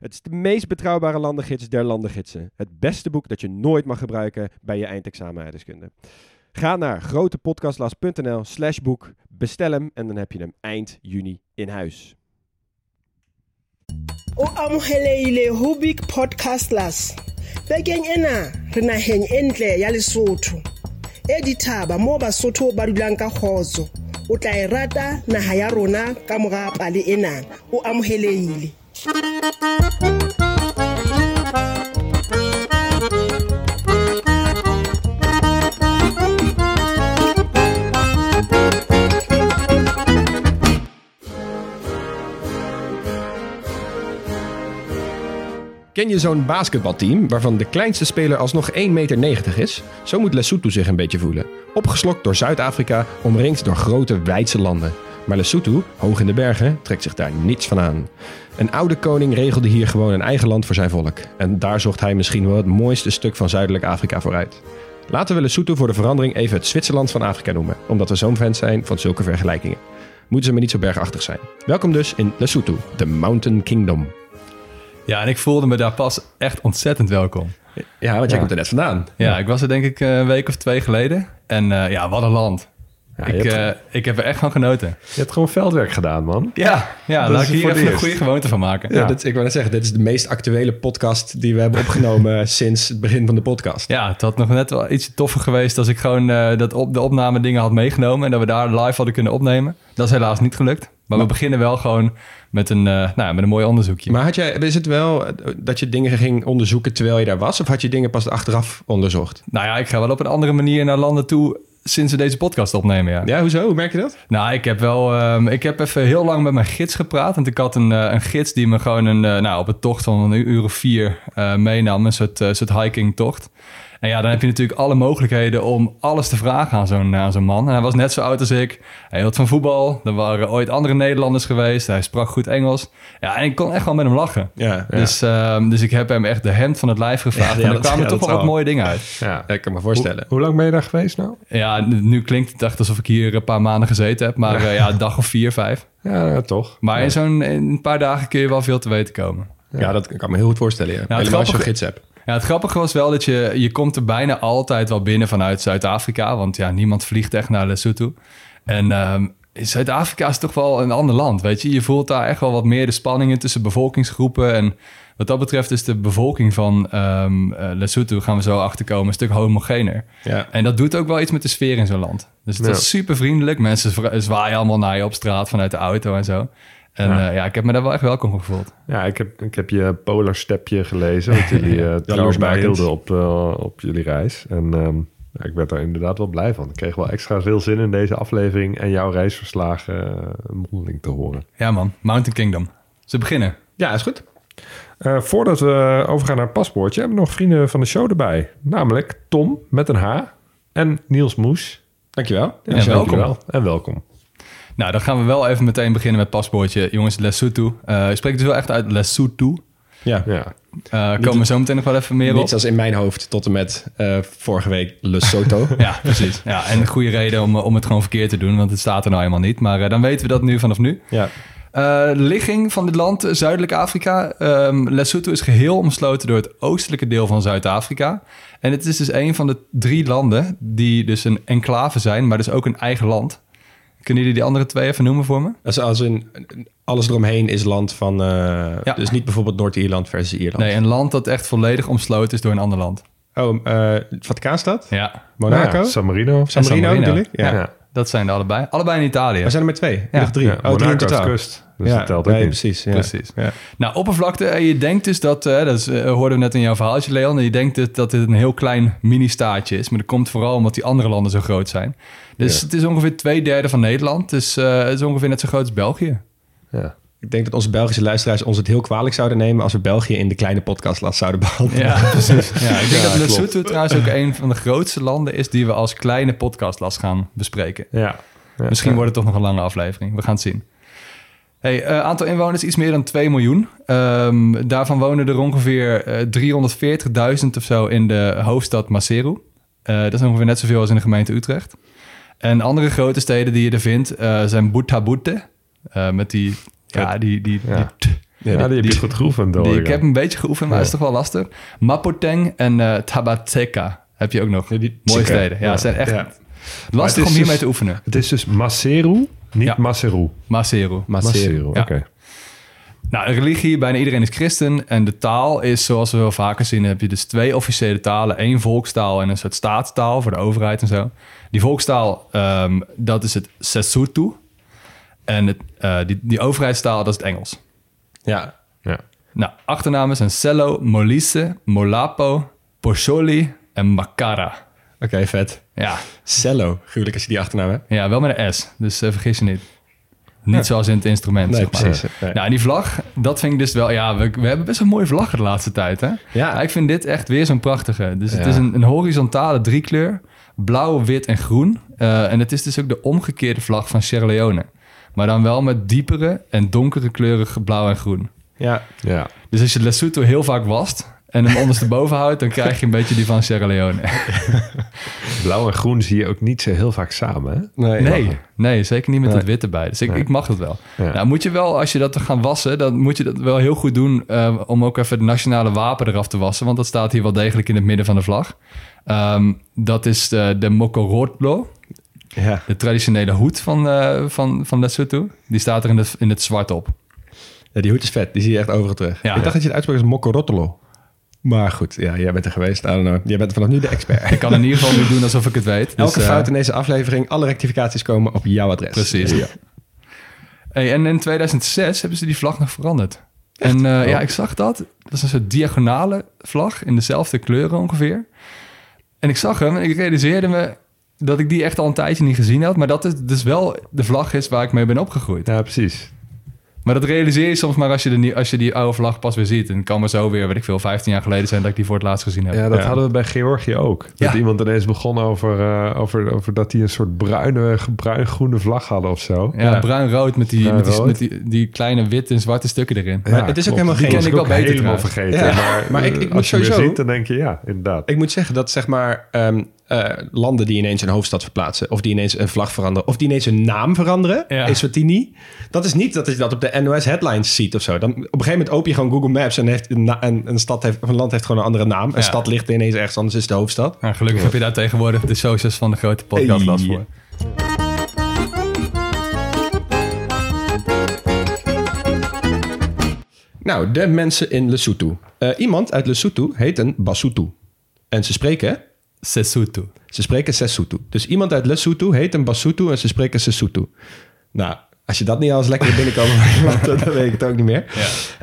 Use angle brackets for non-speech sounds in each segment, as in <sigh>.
Het is de meest betrouwbare landengids der landengidsen. Het beste boek dat je nooit mag gebruiken bij je eindexamen. Ga naar grotepodcastlas.nl slash boek, bestel hem en dan heb je hem eind juni in huis. o amogelehile ho big podcastlas bekeng ena re naheng e ntle ya lesotho e dithaba moo basotho ba dulang ka kgotso o tla e rata naha rona ka ena o Ken je zo'n basketbalteam waarvan de kleinste speler alsnog 1,90 meter is? Zo moet Lesotho zich een beetje voelen. Opgeslokt door Zuid-Afrika, omringd door grote wijdse landen. Maar Lesotho, hoog in de bergen, trekt zich daar niets van aan. Een oude koning regelde hier gewoon een eigen land voor zijn volk. En daar zocht hij misschien wel het mooiste stuk van Zuidelijk Afrika vooruit. Laten we Lesotho voor de verandering even het Zwitserland van Afrika noemen, omdat we zo'n fans zijn van zulke vergelijkingen. Moeten ze maar niet zo bergachtig zijn. Welkom dus in Lesotho, de Mountain Kingdom. Ja, en ik voelde me daar pas echt ontzettend welkom. Ja, want jij komt er net vandaan. Ja, ik was er denk ik eh, een week of twee geleden. En eh, ja, wat een land. Ja, ik, eh, ik heb er echt van genoten. je hebt gewoon veldwerk gedaan, man. Ja, ja laat ik hier even een goede gewoonte van maken. Ja, Ja, dit, ik wou net zeggen, dit is de meest actuele podcast die we hebben opgenomen <laughs> sinds het begin van de podcast. ja, het had nog net wel iets toffer geweest als ik gewoon eh, dat op, de opname dingen had meegenomen. En dat we daar live hadden kunnen opnemen. Dat is helaas niet gelukt. Maar we beginnen wel gewoon met een, eh, nou, met een mooi onderzoekje. Maar had jij, is het wel dat je dingen ging onderzoeken terwijl je daar was? Of had je dingen pas achteraf onderzocht? Nou ja, ik ga wel op een andere manier naar landen toe sinds we deze podcast opnemen, ja. Ja, hoezo? Hoe merk je dat? Nou, ik heb wel. ehm, ik heb even heel lang met mijn gids gepraat. Want ik had een, eh, een gids die me gewoon een, eh, nou, op een tocht van een uur of vier eh, meenam. Een soort, soort hikingtocht. En ja, dan heb je natuurlijk alle mogelijkheden om alles te vragen aan zo'n aan zo'n man. En hij was net zo oud als ik. Hij hield van voetbal. Er waren ooit andere Nederlanders geweest. Hij sprak goed Engels. Ja, en ik kon echt wel met hem lachen. Ja, ja. Dus, ehm, dus ik heb hem echt de hemd van het lijf gevraagd. Ja, en er kwamen ja, toch wel wat mooie dingen uit. Ja. Ja, ik kan me voorstellen. Hoe, hoe lang ben je daar geweest nou? Ja, nu klinkt het echt alsof ik hier een paar maanden gezeten heb. Maar eh, ja, een dag of vier, vijf. Ja, ja, toch. Maar in zo'n een paar dagen kun je wel veel te weten komen. Ja, dat kan me heel goed voorstellen. Ja. Helemaal als je gids hebt. Ja, het grappige was wel dat je, je komt er bijna altijd wel binnen vanuit Zuid-Afrika. Want ja, niemand vliegt echt naar Lesotho. En ehm, Zuid-Afrika is toch wel een ander land, weet je. Je voelt daar echt wel wat meer de spanningen tussen bevolkingsgroepen. En wat dat betreft is de bevolking van eh, Lesotho, gaan we zo achterkomen, een stuk homogener. Ja. En dat doet ook wel iets met de sfeer in zo'n land. Dus het Ja. was super vriendelijk. Mensen zwa- zwaaien allemaal naar je op straat vanuit de auto en zo. En Ja. ja, ja ik heb me daar wel echt welkom gevoeld. Ja, ik heb, ik heb je Polar Stepje gelezen. Wat <laughs> jullie uh, trouw Jaloersmakend. hielden op, eh, op jullie reis. En ehm, ja, ik werd daar inderdaad wel blij van. Ik kreeg wel extra veel zin in deze aflevering... en jouw reisverslagen uh, mondeling te horen. Ja man, Mountain Kingdom. Ze beginnen. ja, is goed. Eh, voordat we overgaan naar het paspoortje... hebben we nog vrienden van de show erbij. Namelijk Tom met een H en Niels Moes. Dankjewel. Ja, welkom. Dankjewel En welkom. Nou, dan gaan we wel even meteen beginnen met paspoortje. Jongens, Lesotho. Eh je spreekt dus wel echt uit Lesotho. Ja. Ja, Eh komen we zo meteen nog wel even meer op. Niets als in mijn hoofd tot en met eh, vorige week Lesotho. <laughs> Ja, precies. Ja, en een goede reden om, om het gewoon verkeerd te doen, want het staat er nou helemaal niet. Maar eh, dan weten we dat nu vanaf nu. ja. Eh, ligging van dit land, Zuidelijk Afrika. Ehm, Lesotho is geheel omsloten door het oostelijke deel van Zuid-Afrika. En het is dus een van de drie landen die dus een enclave zijn, maar dus ook een eigen land. Kunnen jullie die andere twee even noemen voor me? Als, als in, alles eromheen is land van... eh, Ja. Dus niet bijvoorbeeld Noord-Ierland versus Ierland. Nee, een land dat echt volledig omsloten is door een ander land. Oh, eh Vaticaanstad? Ja, Monaco? Ja, San Marino. San Marino, San Marino. bedoel ik? Ja. Ja. dat zijn er allebei. Allebei in Italië. We zijn er met twee. Ja. drie. Ja, oh, drie in Monaco is totaal. kust. Dus ja, dat telt ook nee, niet. precies. Ja. Precies. Ja. Nou, oppervlakte, eh, je denkt dus dat, eh, dat is, eh, hoorden we net in jouw verhaaltje, Leon, je denkt dat, dat dit een heel klein mini-staatje is, maar dat komt vooral omdat die andere landen zo groot zijn. Dus Ja. het is ongeveer twee derde van Nederland, dus eh, het is ongeveer net zo groot als België. Ja. Ik denk dat onze Belgische luisteraars ons het heel kwalijk zouden nemen als we België in de kleine podcastlas zouden behandelen. Ja, <laughs> precies. Ja, ik denk Ja, dat. Lesotho trouwens ook een van de grootste landen is die we als kleine podcastlast gaan bespreken. Ja. Ja. Misschien wordt het toch nog een lange aflevering. We gaan het zien. Hey, eh, aantal inwoners iets meer dan 2 miljoen. Ehm, daarvan wonen er ongeveer eh, 340.000 of zo in de hoofdstad Maseru. Eh, dat is ongeveer net zoveel als in de gemeente Utrecht. En andere grote steden die je er vindt eh, zijn Buthabute. eh met die... Ja, die... die, Ja. die- Ja, die, heb je goed geoefend, hoor die, ik heb een beetje geoefend, maar Ja. is toch wel lastig. Mapoteng en eh Tabateka heb je ook nog. die- Mooie steden. Ja, zijn echt lastig het om hiermee dus- te oefenen. Het is dus Maseru, niet Ja. Maseru. Maseru. Maseru. Ja. oké. Nou, de religie, bijna iedereen is christen. En de taal is, zoals we wel vaker zien, heb je dus twee officiële talen. één volkstaal en een soort staatstaal voor de overheid en zo. Die volkstaal, ehm, dat is het Sesotho. En het, eh, die, die overheidstaal, dat is het Engels. Ja. Ja. Nou, achternamen zijn Cello, Molise, Molapo, Pocholi en Makara. Oké, vet. Ja, Cello. Gruwelijk als je die achternaam hebt. ja wel met een S, dus eh, vergis je niet. Niet zoals in het instrument, Nee, zeg maar. precies. Nee. Nou, en die vlag, dat vind ik dus wel... Ja, we, we hebben best wel mooie vlaggen de laatste tijd, hè? Ja. ik vind dit echt weer zo'n prachtige. Dus het Ja. is een, een horizontale driekleur. Blauw, wit en groen. Eh, en het is dus ook de omgekeerde vlag van Sierra Leone. Maar dan wel met diepere en donkere kleuren blauw en groen. Ja. Ja. Dus als je Lesotho heel vaak wast en hem ondersteboven houdt... dan krijg je een beetje die van Sierra Leone. <laughs> Blauw en groen zie je ook niet zo heel vaak samen, hè? Nee. Nee, nee, zeker niet met Nee. het wit erbij. Dus ik, Nee. ik mag het wel. Ja. Nou, moet je wel, als je dat gaat wassen, dan moet je dat wel heel goed doen eh, om ook even het nationale wapen eraf te wassen. Want dat staat hier wel degelijk in het midden van de vlag. Ehm, dat is de, de Mokorotlo, Ja. de traditionele hoed van, eh, van, van Lesotho. Die staat er in het, in het zwart op. ja, die hoed is vet. Die zie je echt overal terug. Ja. ik dacht dat je het uitsprak als Mokorotolo. Maar goed, ja, jij bent er geweest. I don't know. Jij bent vanaf nu de expert. Ik kan in ieder geval nu doen alsof ik het weet. Dus, Elke eh, fout in deze aflevering, alle rectificaties komen op jouw adres. Precies. Ja. Hey, en in 2006 hebben ze die vlag nog veranderd. En Oh. eh, ja, ik zag dat. Dat is een soort diagonale vlag in dezelfde kleuren ongeveer. En ik zag hem en ik realiseerde me dat ik die echt al een tijdje niet gezien had. Maar dat is dus wel de vlag is waar ik mee ben opgegroeid. Ja, precies. Maar dat realiseer je soms maar als je, de, nie- als je die oude vlag pas weer ziet. En het kan maar zo weer, weet ik veel, 15 jaar geleden zijn dat ik die voor het laatst gezien heb. Ja, dat Ja. hadden we bij Georgië ook. Dat Ja. iemand ineens begon over, eh, over, over dat die een soort bruine, bruin-groene vlag hadden of zo. Ja, Ja. bruin-rood met, die, met, die, met die, die kleine witte en zwarte stukken erin. Maar het is ook klopt. helemaal geen- ken ik ook wel beter helemaal vergeten. Ja, Maar, maar ik- ik eh, moet als je weer sowieso- ziet, dan denk je ja, inderdaad. Ik moet zeggen dat zeg maar ehm, eh, landen die ineens een hoofdstad verplaatsen, of die ineens een vlag veranderen, of die ineens een naam veranderen, Ja. Eswatini, dat is niet dat je dat op de NOS headlines ziet of zo. Dan, op een gegeven moment open je gewoon Google Maps en, heeft een, een, stad heeft, of een land heeft gewoon een andere naam. Een Ja. stad ligt ineens ergens anders, is de hoofdstad. Nou, gelukkig heb je daar tegenwoordig de socials van de grote podcast last voor. Nou, de mensen in Lesotho. Eh, iemand uit Lesotho heet een Basotho. En ze spreken, Sesotho. ze spreken Sesotho. Dus iemand uit Lesotho heet een Basotho en ze spreken Sesotho. Nou, als je dat niet al eens lekker iemand, <laughs> dan weet ik het ook niet meer.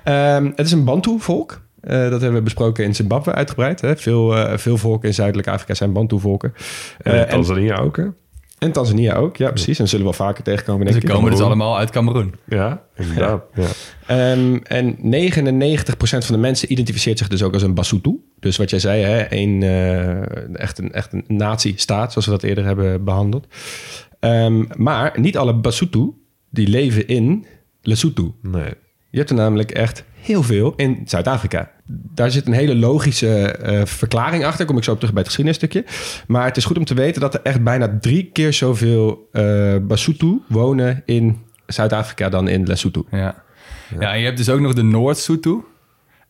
Ehm, het is een Bantu-volk. Eh, dat hebben we besproken in Zimbabwe uitgebreid. Hè. Veel, eh, veel volken in Zuidelijk Afrika zijn Bantu-volken. En Eh, in en, Tanzania ook, hè? En Tanzania ook, ja precies. En zullen we wel vaker tegenkomen, denk Ze ik. komen dus allemaal uit Cameroen. Ja, inderdaad. Ja. Ehm, en 99% van de mensen identificeert zich dus ook als een Basotho. Dus wat jij zei, hè, een, eh, echt, een, echt een nazi-staat, zoals we dat eerder hebben behandeld. Ehm, maar niet alle Basotho die leven in Lesotho. Nee. Je hebt er namelijk echt heel veel in Zuid-Afrika. Daar zit een hele logische eh, verklaring achter. Kom ik zo op terug bij het geschiedenisstukje. Maar het is goed om te weten dat er echt bijna drie keer zoveel eh Basotho wonen in Zuid-Afrika dan in Lesotho. Ja. ja, en je hebt dus ook nog de Noord-Sotho.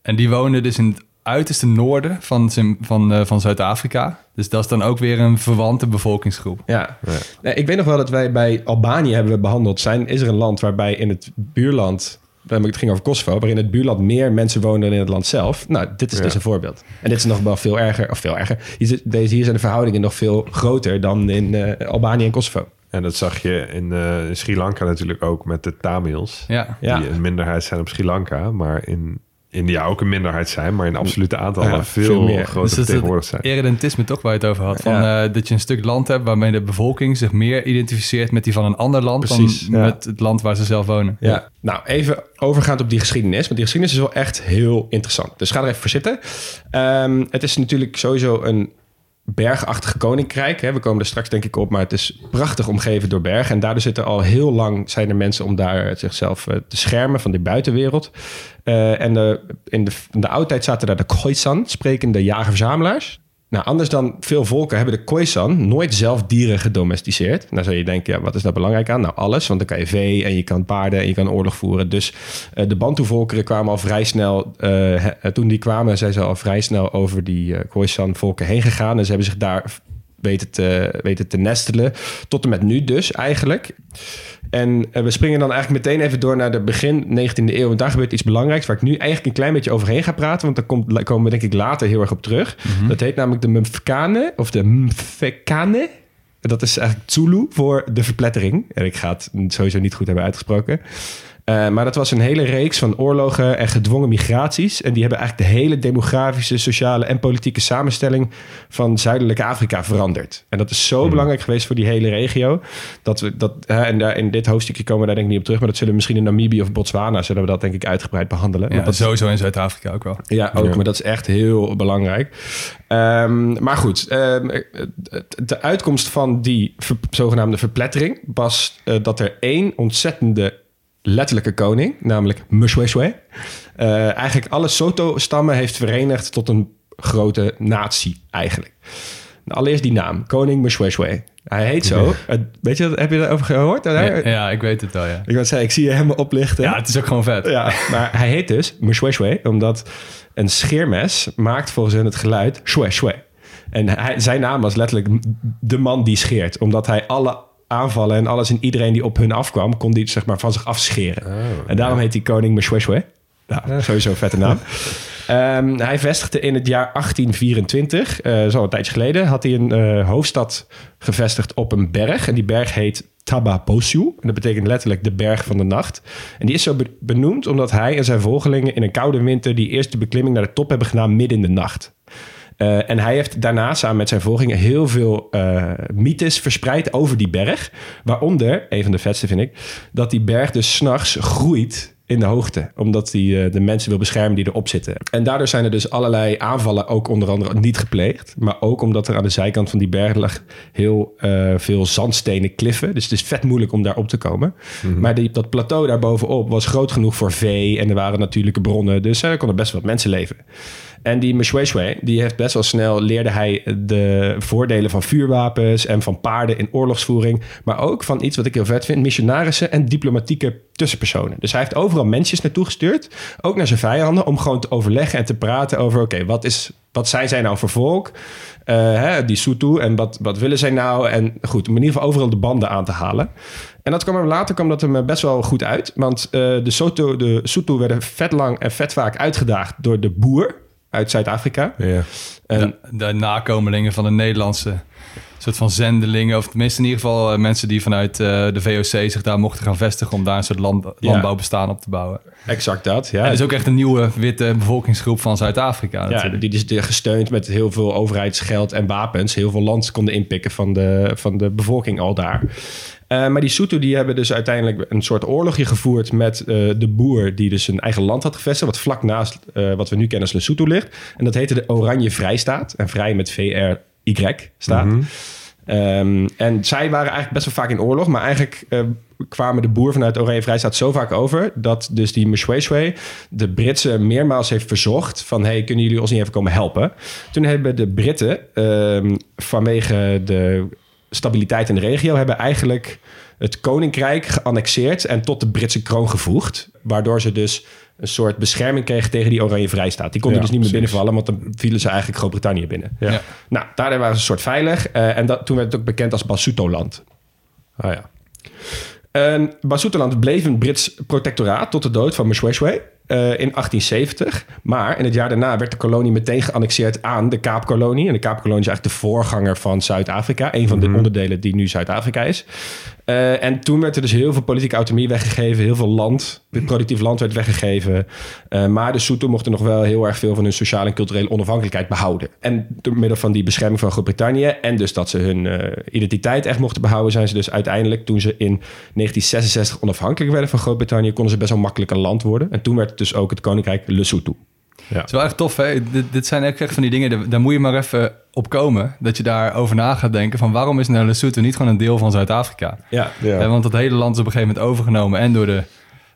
En die wonen dus in het uiterste noorden van, van, eh, van Zuid-Afrika. Dus dat is dan ook weer een verwante bevolkingsgroep. Ja. Nee, ik weet nog wel dat wij bij Albanië hebben we behandeld zijn. Is er een land waarbij in het buurland, het ging over Kosovo, waarin in het buurland meer mensen wonen dan in het land zelf. Nou, dit is Ja. dus een voorbeeld. En dit is nog wel veel erger, of veel erger. Hier, deze, hier zijn de verhoudingen nog veel groter dan in eh, Albanië en Kosovo. En dat zag je in eh, Sri Lanka natuurlijk ook met de Tamils. Ja, Ja. Die een minderheid zijn op Sri Lanka. Maar in India ook een minderheid zijn, maar in absolute aantallen Ja, veel, veel meer. groter Dus het zijn. eredentisme toch waar je het over had. Van, Ja. eh, dat je een stuk land hebt waarmee de bevolking zich meer identificeert met die van een ander land Precies, dan ja. met het land waar ze zelf wonen. Ja. Nou, even overgaand op die geschiedenis. Want die geschiedenis is wel echt heel interessant. Dus ga er even voor zitten. Ehm, het is natuurlijk sowieso een bergachtig koninkrijk. Hè. We komen er straks denk ik op. Maar het is prachtig omgeven door bergen. En daardoor zitten al heel lang zijn er mensen om daar zichzelf eh, te schermen van de buitenwereld. Eh, en de, in, de, oudheid zaten daar de Khoisan, sprekende jager-verzamelaars. Nou, anders dan veel volken hebben de Khoisan nooit zelf dieren gedomesticeerd. Nou zou je denken, ja, wat is daar belangrijk aan? Nou, alles, want dan kan je vee en je kan paarden en je kan oorlog voeren. Dus eh, de Bantu-volkeren kwamen al vrij snel, eh, he- toen die kwamen, zijn ze al vrij snel over die eh Khoisan-volken heen gegaan. En ze hebben zich daar weten te, weten te nestelen. Tot en met nu dus eigenlijk. En eh, we springen dan eigenlijk meteen even door naar de begin 19e eeuw. Want daar gebeurt iets belangrijks waar ik nu eigenlijk een klein beetje overheen ga praten. Want daar komt, komen we denk ik later heel erg op terug. Dat heet namelijk de Mfkane of de Mfekane. Dat is eigenlijk Zulu voor de verplettering. En ik ga het sowieso niet goed hebben uitgesproken. Eh, maar dat was een hele reeks van oorlogen en gedwongen migraties. En die hebben eigenlijk de hele demografische, sociale en politieke samenstelling van Zuidelijk Afrika veranderd. En dat is zo belangrijk geweest voor die hele regio. Dat we dat, en daar, in dit hoofdstukje komen we daar denk ik niet op terug. Maar dat zullen we misschien in Namibië of Botswana zullen we dat denk ik uitgebreid behandelen. Ja, dat, sowieso in Zuid-Afrika ook wel. ja, ook, Ja. maar dat is echt heel belangrijk. Ehm, maar goed, ehm, de uitkomst van die ver- zogenaamde verplettering was eh, dat er één ontzettende letterlijke koning, namelijk Mshweshwe, eh eigenlijk alle Soto-stammen heeft verenigd tot een grote natie eigenlijk. Nou, allereerst die naam, koning Mshweshwe. Hij heet zo. Het- <laughs> weet je, dat- heb je daarover gehoord? Ja, ja, ik weet het wel, ja. Ik zeggen, ik zie je helemaal oplichten. Ja, het is ook gewoon vet. Ja, maar hij heet dus Mshweshwe, omdat een scheermes maakt volgens hen het geluid shwe shwe. En hij, zijn naam was letterlijk de man die scheert, omdat hij alle aanvallen en alles en iedereen die op hun afkwam, kon die zeg maar van zich afscheren. en daarom heet hij koning Mshweshwe. Nou, sowieso een vette naam. <laughs> Ehm, hij vestigde in het jaar 1824, eh zo een tijdje geleden, had hij een eh, hoofdstad gevestigd op een berg. En die berg heet Tabaposu. En dat betekent letterlijk de berg van de nacht. En die is zo be- benoemd omdat hij en zijn volgelingen in een koude winter die eerste beklimming naar de top hebben gedaan midden in de nacht. Eh, en hij heeft daarna samen met zijn volgingen heel veel eh, mythes verspreid over die berg. Waaronder, een van de vetste vind ik, dat die berg dus s'nachts groeit in de hoogte. Omdat hij eh, de mensen wil beschermen die erop zitten. En daardoor zijn er dus allerlei aanvallen ook onder andere niet gepleegd. Maar ook omdat er aan de zijkant van die berg lag heel veel zandstenen kliffen. Dus het is vet moeilijk om daar op te komen. Maar die, dat plateau daarbovenop was groot genoeg voor vee. En er waren natuurlijke bronnen. Dus er konden best wat mensen leven. En die Mshweshwe, die heeft best wel snel leerde hij de voordelen van vuurwapens en van paarden in oorlogsvoering. Maar ook van iets wat ik heel vet vind, missionarissen en diplomatieke tussenpersonen. Dus hij heeft overal mensjes naartoe gestuurd, ook naar zijn vijanden, om gewoon te overleggen en te praten over, oké, wat is wat zijn zij nou voor volk? Eh, hè, die Soetu en wat, wat willen zij nou? En goed, om in ieder geval overal de banden aan te halen. En dat kwam er later kwam dat hem eh, best wel goed uit. Want eh, de, Soto, de Soetu werden vet lang en vet vaak uitgedaagd door de boer uit Zuid-Afrika. Ja. En de, de nakomelingen van de Nederlandse soort van zendelingen. Of tenminste in ieder geval eh, mensen die vanuit eh, de VOC zich daar mochten gaan vestigen... om daar een soort land, Ja. landbouwbestaan op te bouwen. exact dat. Ja. En het is ook echt een nieuwe witte bevolkingsgroep van Zuid-Afrika Ja, die dus de- gesteund met heel veel overheidsgeld en wapens... heel veel land konden inpikken van de, van de bevolking al daar. Eh, maar die Soetu die hebben dus uiteindelijk een soort oorlogje gevoerd... met eh, de boer die dus een eigen land had gevestigd... wat vlak naast eh, wat we nu kennen als Lesotho ligt. En dat heette de Oranje Vrijstaat. En vrij met V-R-Y staat. Ehm, en zij waren eigenlijk best wel vaak in oorlog, maar eigenlijk kwamen de boer vanuit Oranje Vrijstaat zo vaak over dat dus die Mshweshwe de Britse meermaals heeft verzocht van hey, kunnen jullie ons niet even komen helpen? Toen hebben de Britten ehm, vanwege de stabiliteit in de regio hebben eigenlijk het koninkrijk geannexeerd en tot de Britse kroon gevoegd, waardoor ze dus een soort bescherming kregen tegen die Oranje Vrijstaat. Die konden Ja, dus niet meer precies. binnenvallen, want dan vielen ze eigenlijk Groot-Brittannië binnen. Ja. Ja. Nou, daardoor waren ze een soort veilig. eh, en dat, toen werd het ook bekend als Basutoland. Ah ja. En Basutoland bleef een Brits protectoraat tot de dood van Mshweshwe eh, in 1870. Maar in het jaar daarna werd de kolonie meteen geannexeerd aan de Kaapkolonie. En de Kaapkolonie is eigenlijk de voorganger van Zuid-Afrika. Een van de onderdelen die nu Zuid-Afrika is. Eh, en toen werd er dus heel veel politieke autonomie weggegeven. Heel veel land, productief land werd weggegeven. Eh, maar de Soeto mochten nog wel heel erg veel van hun sociale en culturele onafhankelijkheid behouden. En door middel van die bescherming van Groot-Brittannië... en dus dat ze hun eh, identiteit echt mochten behouden... zijn ze dus uiteindelijk, toen ze in 1966 onafhankelijk werden van Groot-Brittannië... konden ze best wel makkelijk een land worden. En toen werd het dus ook het koninkrijk Lesotho. Het is wel echt tof, hè? Dit, dit zijn echt van die dingen, daar- daar moet je maar even op komen. Dat je daarover na gaat denken van waarom is nou Lesotho niet gewoon een deel van Zuid-Afrika? Ja, Ja. Want dat hele land is op een gegeven moment overgenomen en door de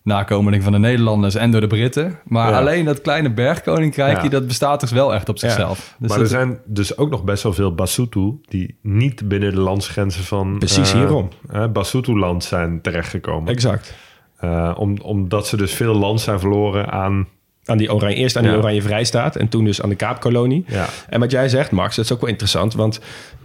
nakomeling van de Nederlanders en door de Britten. Maar Ja. alleen dat kleine bergkoninkrijkje, Ja. dat bestaat dus wel echt op zichzelf. Dus maar er zijn dus ook nog best wel veel Basotho die niet binnen de landsgrenzen van Precies eh, hierom. eh, Basotho-land zijn terechtgekomen. exact. Eh, om, omdat ze dus veel land zijn verloren aan... Aan die oranje, eerst aan die Ja. Oranje Vrijstaat en toen dus aan de Kaapkolonie. Ja, En wat jij zegt, Max, dat is ook wel interessant. Want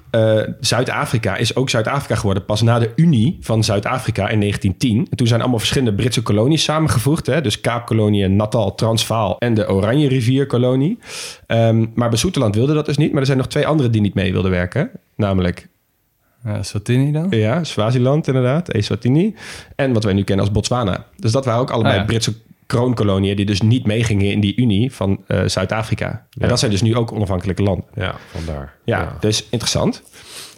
eh, Zuid-Afrika is ook Zuid-Afrika geworden pas na de Unie van Zuid-Afrika in 1910. En toen zijn allemaal verschillende Britse kolonies samengevoegd. Hè? Dus Kaapkolonie, Natal, Transvaal en de Oranje Rivierkolonie. Ehm maar Bezoeteland wilde dat dus niet. Maar er zijn nog twee andere die niet mee wilden werken. Namelijk, Ja, Swatini dan? ja, Swaziland inderdaad, Eswatini. En wat wij nu kennen als Botswana. Dus dat waren ook allebei Ah, ja. Britse kroonkoloniën... die dus niet meegingen in die Unie van eh, Zuid-Afrika. Ja. En dat zijn dus nu ook onafhankelijke landen. ja vandaar. Ja, dus interessant.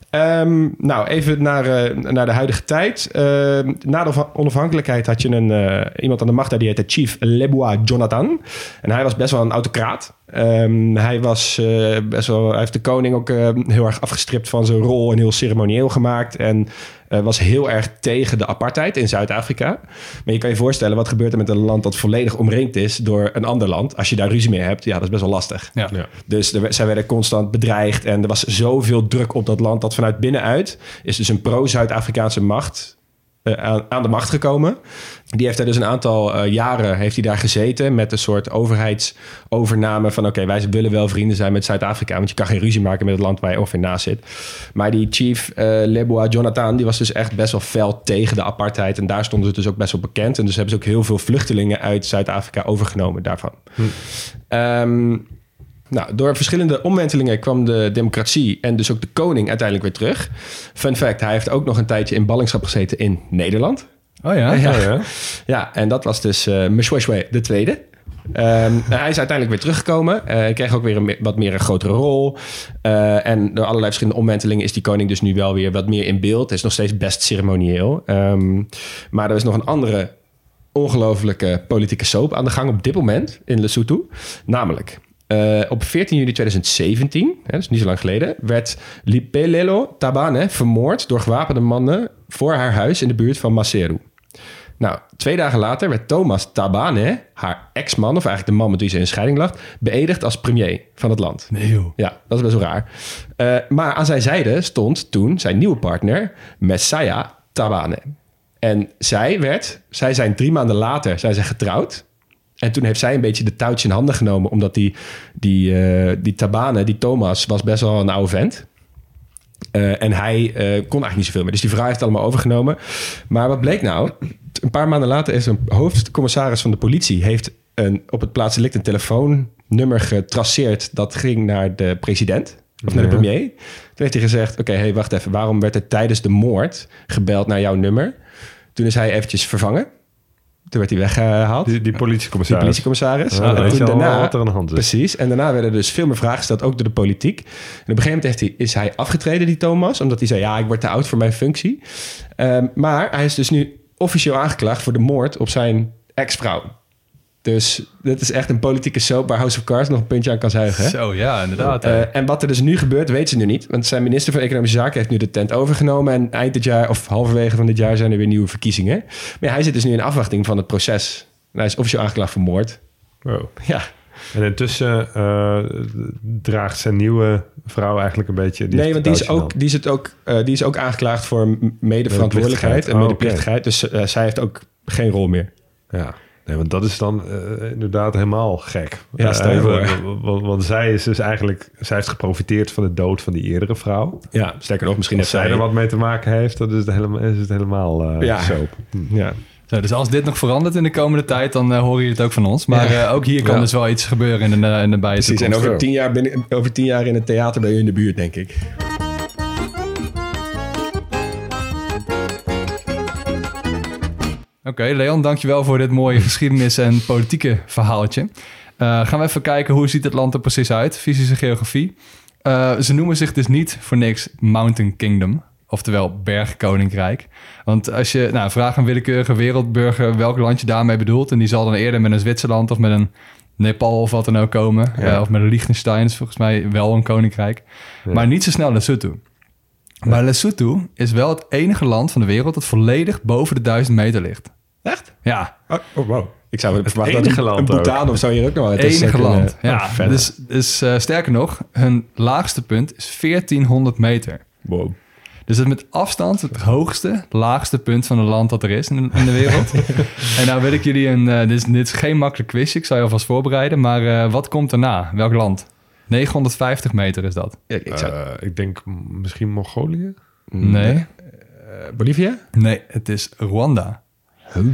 Ehm, nou, even naar, eh, naar de huidige tijd. Ehm, na de onaf- onafhankelijkheid had je een, eh, iemand aan de macht daar, die heette Chief Lebois Jonathan. En hij was best wel een autocraat. Ehm, hij, was, best wel, hij heeft de koning ook heel erg afgestript van zijn rol en heel ceremonieel gemaakt. En eh, was heel erg tegen de apartheid in Zuid-Afrika. Maar je kan je voorstellen, wat gebeurt er met een land dat volledig omringd is door een ander land? Als je daar ruzie mee hebt, ja, dat is best wel lastig. Ja. Ja. Dus er, zij werden constant bedreigd en er was zoveel druk op dat land dat vanuit binnenuit is dus een pro-Zuid-Afrikaanse macht aan, aan de macht gekomen. Die heeft daar dus een aantal eh, jaren heeft hij daar gezeten met een soort overheidsovername van oké, wij willen wel vrienden zijn met Zuid-Afrika, want je kan geen ruzie maken met het land waar je ongeveer naast zit. Maar die chief eh Leboa Jonathan, die was dus echt best wel fel tegen de apartheid en daar stonden ze dus ook best wel bekend. En dus hebben ze ook heel veel vluchtelingen uit Zuid-Afrika overgenomen daarvan. Ehm, nou, door verschillende omwentelingen kwam de democratie en dus ook de koning uiteindelijk weer terug. Fun fact, hij heeft ook nog een tijdje in ballingschap gezeten in Nederland. Oh ja? Ja. Ja, ja. <laughs> Ja, en dat was dus uh, de tweede. Ehm, hij is uiteindelijk weer teruggekomen. Hij kreeg ook weer een, wat meer een grotere rol. Eh, en door allerlei verschillende omwentelingen is die koning dus nu wel weer wat meer in beeld. Het is nog steeds best ceremonieel. Ehm, maar er is nog een andere ongelofelijke politieke soap aan de gang op dit moment in Lesotho. Namelijk, eh, op 14 juli 2017, hè, dus niet zo lang geleden, werd Lipelelo Tabane vermoord door gewapende mannen voor haar huis in de buurt van Maseru. Nou, twee dagen later werd Thomas Tabane, haar ex-man, of eigenlijk de man met wie ze in scheiding lag, beëdigd als premier van het land. Nee joh. Ja, dat is best wel raar. Eh, maar aan zijn zijde stond toen zijn nieuwe partner, Messiah Tabane. En zij werd, zij zijn drie maanden later zijn ze getrouwd. En toen heeft zij een beetje de touwtje in handen genomen, omdat die, die, eh, die Tabane, die Thomas, was best wel een oude vent. Eh, en hij eh, kon eigenlijk niet zoveel meer. Dus die vrouw heeft het allemaal overgenomen. Maar wat bleek nou? Een paar maanden later is een hoofdcommissaris van de politie... heeft een, op het plaatselijk een telefoonnummer getraceerd... dat ging naar de president, of naar de premier. Toen heeft hij gezegd... oké, hey, wacht even. Waarom werd er tijdens de moord gebeld naar jouw nummer? Toen is hij eventjes vervangen. Toen werd hij weggehaald. Die, die Die politiecommissaris. politiecommissaris. Ja, dan en toen daarna, wat er aan de hand is. Precies. En daarna werden er dus veel meer vragen gesteld, ook door de politiek. En op een gegeven moment heeft hij, is hij afgetreden, die Thomas. Omdat hij zei, ja, ik word te oud voor mijn functie. Ehm, maar hij is dus nu officieel aangeklaagd voor de moord op zijn ex-vrouw. Dus dit is echt een politieke soap waar House of Cards nog een puntje aan kan zuigen. Hè? Zo, ja, inderdaad. Eh, en wat er dus nu gebeurt, weten ze nu niet. Want zijn minister van Economische Zaken heeft nu de tent overgenomen. En eind dit jaar, of halverwege van dit jaar, zijn er weer nieuwe verkiezingen. Maar ja, hij zit dus nu in afwachting van het proces. En hij is officieel aangeklaagd voor moord. Wow. Ja, En intussen eh, draagt zijn nieuwe vrouw eigenlijk een beetje... nee, want die is, ook, die, is het ook, eh, die is ook aangeklaagd voor medeverantwoordelijkheid en Oh, medeplichtigheid. Dus eh, zij heeft ook geen rol meer. Ja. Nee, want dat is dan eh, inderdaad helemaal gek. Ja, stel je voor. want- Want, want zij is dus eigenlijk... Zij heeft geprofiteerd van de dood van die eerdere vrouw. Ja, sterker nog, misschien Als heeft zij er wat mee te maken heeft, dan is het helemaal, is het helemaal eh, Ja. soap. Ja. Zo, dus als dit nog verandert in de komende tijd, dan eh, horen jullie het ook van ons. Maar Ja. eh, ook hier kan Ja. dus wel iets gebeuren in de, in de Precies, en over tien, jaar binnen, over tien jaar in het theater ben je in de buurt, denk ik. Oké, Leon, dankjewel voor dit mooie geschiedenis- en politieke verhaaltje. Eh, gaan we even kijken hoe ziet het land er precies uit, fysische geografie. Eh, ze noemen zich dus niet voor niks Mountain Kingdom, oftewel Bergkoninkrijk. Want als je, nou, vraag een willekeurige wereldburger welk land je daarmee bedoelt... en die zal dan eerder met een Zwitserland of met een Nepal of wat dan ook komen. Ja. Eh, of met een Liechtenstein is volgens mij wel een koninkrijk. Maar niet zo snel Lesotho. Maar Lesotho is wel het enige land van de wereld dat volledig boven de duizend meter ligt. Echt? Ja, Oh, oh, wow. Ik zou het verwachten dat een, een ook. Bhutan of zo hier ook nog wel. Het is enige land. eh, ja, vet. dus, dus eh, sterker nog, hun laagste punt is 1400 meter. Wow. Dus dat is met afstand het hoogste, laagste punt van een land dat er is in, in de wereld. <laughs> en nou wil ik jullie een... eh, dit, is, dit is geen makkelijk quizje, ik zal je alvast voorbereiden. Maar eh, wat komt daarna? Welk land? 950 meter is dat. Ja, ik zou, Eh, ik denk misschien Mongolië? Nee, Eh, Bolivia? nee, het is Rwanda.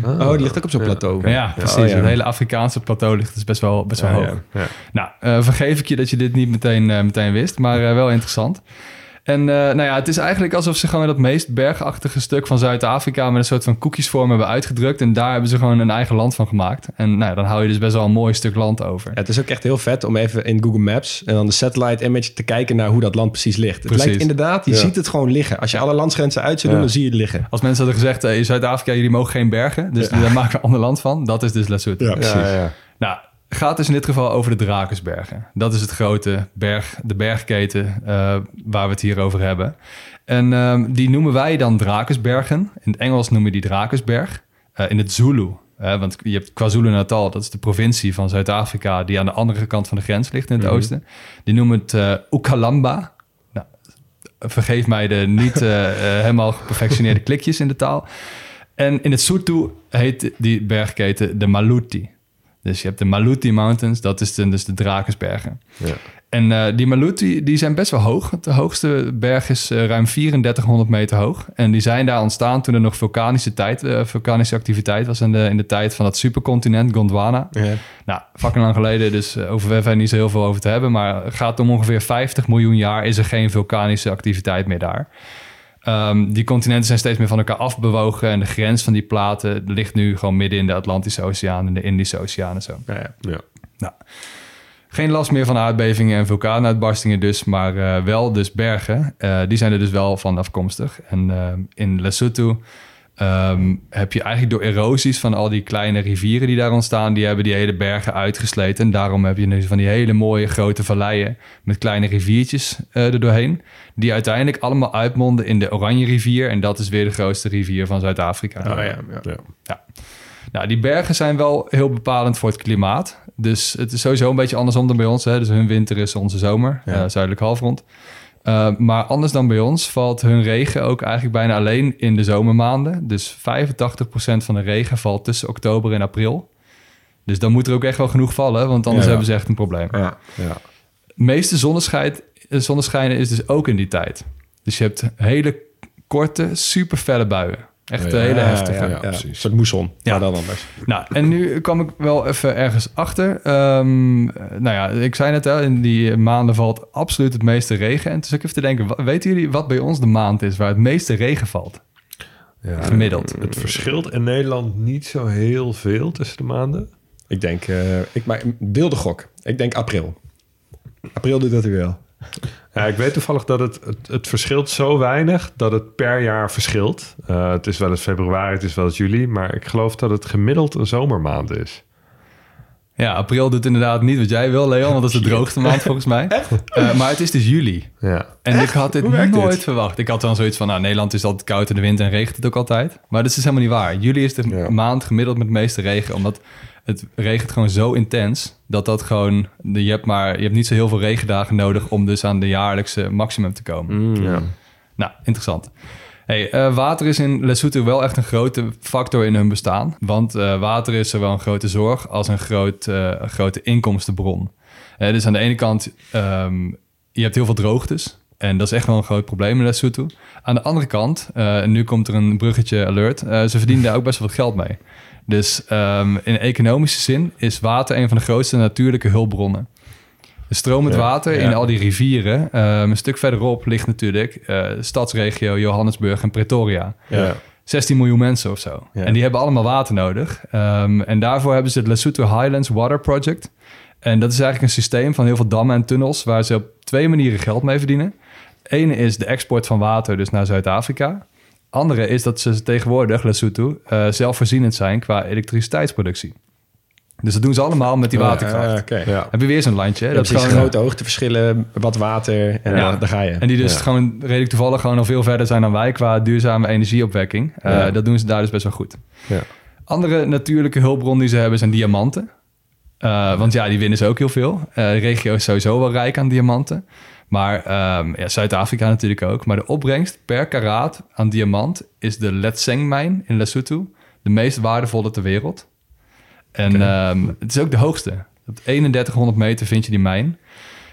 Oh, die ligt ook op zo'n plateau. Ja, precies. Oh, ja. Het hele Afrikaanse plateau ligt dus best wel, best wel Ja, hoog. ja. Ja. Nou, eh, vergeef ik je dat je dit niet meteen, eh, meteen wist, maar eh, wel interessant. En eh, nou ja, het is eigenlijk alsof ze gewoon dat meest bergachtige stuk van Zuid-Afrika met een soort van koekjesvorm hebben uitgedrukt. En daar hebben ze gewoon een eigen land van gemaakt. En nou, ja, dan hou je dus best wel een mooi stuk land over. Ja, het is ook echt heel vet om even in Google Maps en dan de satellite image te kijken naar hoe dat land precies ligt. Het lijkt inderdaad, je Ja. ziet het gewoon liggen. Als je alle landsgrenzen uit zou doen, Ja. dan zie je het liggen. Als mensen hadden gezegd, eh, in Zuid-Afrika, jullie mogen geen bergen. Dus daar maken we een ander land van. Dat is dus Lesotho. Ja, precies. Ja, ja. Nou, gaat dus in dit geval over de Drakensbergen. Dat is het grote berg, de bergketen eh, waar we het hier over hebben. En ehm, die noemen wij dan Drakensbergen. In het Engels noemen die Drakensberg. Eh, in het Zulu, want je hebt KwaZulu-Natal, dat is de provincie van Zuid-Afrika... die aan de andere kant van de grens ligt in het oosten. Die noemen het eh Ukalamba. Nou, vergeef mij de niet <laughs> helemaal geperfectioneerde klikjes in de taal. En in het Sotho heet die bergketen de Maluti. Dus je hebt de Maluti Mountains, dat is de, dus de Drakensbergen. Ja. En eh, die Maluti die zijn best wel hoog. De hoogste berg is eh, ruim 3400 meter hoog. En die zijn daar ontstaan toen er nog vulkanische, tijd, eh, vulkanische activiteit was... In de, in de tijd van het supercontinent Gondwana. Ja. Nou, fucking lang geleden, dus over verder niet zo heel veel over te hebben. Maar gaat om ongeveer 50 miljoen jaar is er geen vulkanische activiteit meer daar. Ehm, die continenten zijn steeds meer van elkaar afbewogen. En de grens van die platen ligt nu gewoon midden in de Atlantische Oceaan en de Indische Oceaan en zo. Ja, ja. Ja. Nou, geen last meer van aardbevingen en vulkaanuitbarstingen dus, maar eh, wel dus bergen. Eh, die zijn er dus wel van afkomstig. En eh, in Lesotho ehm, heb je eigenlijk door erosies van al die kleine rivieren die daar ontstaan, die hebben die hele bergen uitgesleten. En daarom heb je nu van die hele mooie grote valleien met kleine riviertjes eh er doorheen, die uiteindelijk allemaal uitmonden in de Oranje rivier. En dat is weer de grootste rivier van Zuid-Afrika. Oh, ja, ja. Ja. Ja. Nou, die bergen zijn wel heel bepalend voor het klimaat. Dus het is sowieso een beetje andersom dan bij ons. Hè? Dus hun winter is onze zomer, Ja. eh, zuidelijk halfrond. Uh, maar anders dan bij ons valt hun regen ook eigenlijk bijna alleen in de zomermaanden. Dus 85% van de regen valt tussen oktober en april. Dus dan moet er ook echt wel genoeg vallen, want anders Ja. hebben ze echt een probleem. Ja. Ja. Meeste zonneschijn, eh, zonneschijnen is dus ook in die tijd. Dus je hebt hele korte, super felle buien. Echt Ja, hele Ja, heftige. ja, precies. Een soort moesson, Ja. maar dan anders. Nou, en nu kwam ik wel even ergens achter. Ehm, eh, nou ja, ik zei net al, in die maanden valt absoluut het meeste regen. En toen zat ik even te denken, weten jullie wat bij ons de maand is waar het meeste regen valt? Ja, Gemiddeld. Het verschilt in Nederland niet zo heel veel tussen de maanden. Ik denk, eh, ik maak een wilde gok. Ik denk april. April doet dat weer wel. <laughs> Ja, ik weet toevallig dat het, het, verschilt zo weinig dat het per jaar verschilt. Eh, het is wel eens februari, het is wel eens juli, maar ik geloof dat het gemiddeld een zomermaand is. Ja, april doet inderdaad niet wat jij wil, Leon, want dat is de <laughs> droogste maand volgens mij. Eh, maar het is dus juli. Ja, En ik had dit nooit dit? verwacht. Ik had dan zoiets van, nou, Nederland is altijd koud in de winter en regent het ook altijd. Maar dat is helemaal niet waar. Juli is de Ja. maand gemiddeld met het meeste regen, omdat het regent gewoon zo intens dat dat gewoon, je hebt maar, je hebt niet zo heel veel regendagen nodig om dus aan de jaarlijkse maximum te komen. ja. Nou, interessant. Hey, eh, water is in Lesotho wel echt een grote factor in hun bestaan. Want eh, water is zowel een grote zorg als een groot, eh, een grote inkomstenbron. Dus aan de ene kant, ehm, je hebt heel veel droogtes. En dat is echt wel een groot probleem in Lesotho. Aan de andere kant, en nu komt er een bruggetje alert. ze verdienen daar ook best wel wat geld mee. Dus ehm, in economische zin is water een van de grootste natuurlijke hulpbronnen. Stromend water in al die rivieren. Ehm, een stuk verderop ligt natuurlijk de stadsregio Johannesburg en Pretoria. Ja. 16 miljoen mensen of zo. En die hebben allemaal water nodig. Ehm, en daarvoor hebben ze het Lesotho Highlands Water Project. En dat is eigenlijk een systeem van heel veel dammen en tunnels... waar ze op twee manieren geld mee verdienen. Ene is de export van water dus naar Zuid-Afrika. Andere is dat ze tegenwoordig, Lesotho, eh, zelfvoorzienend zijn qua elektriciteitsproductie. Dus dat doen ze allemaal met die waterkracht. Ah, oké. Ja. Heb je weer zo'n landje? hè? Dat is gewoon- grote hoogteverschillen, wat water en Ja. daar ga je. En die dus Ja. gewoon redelijk toevallig gewoon al veel verder zijn dan wij qua duurzame energieopwekking. Eh. Dat doen ze daar dus best wel goed. Ja. Andere natuurlijke hulpbron die ze hebben zijn diamanten. Eh, want ja, die winnen ze ook heel veel. Eh, de regio is sowieso wel rijk aan diamanten. Maar ehm, ja, Zuid-Afrika natuurlijk ook. Maar de opbrengst per karaat aan diamant is de Letseng-mijn in Lesotho de meest waardevolle ter wereld. En ehm, het is ook de hoogste. Op 3100 meter vind je die mijn.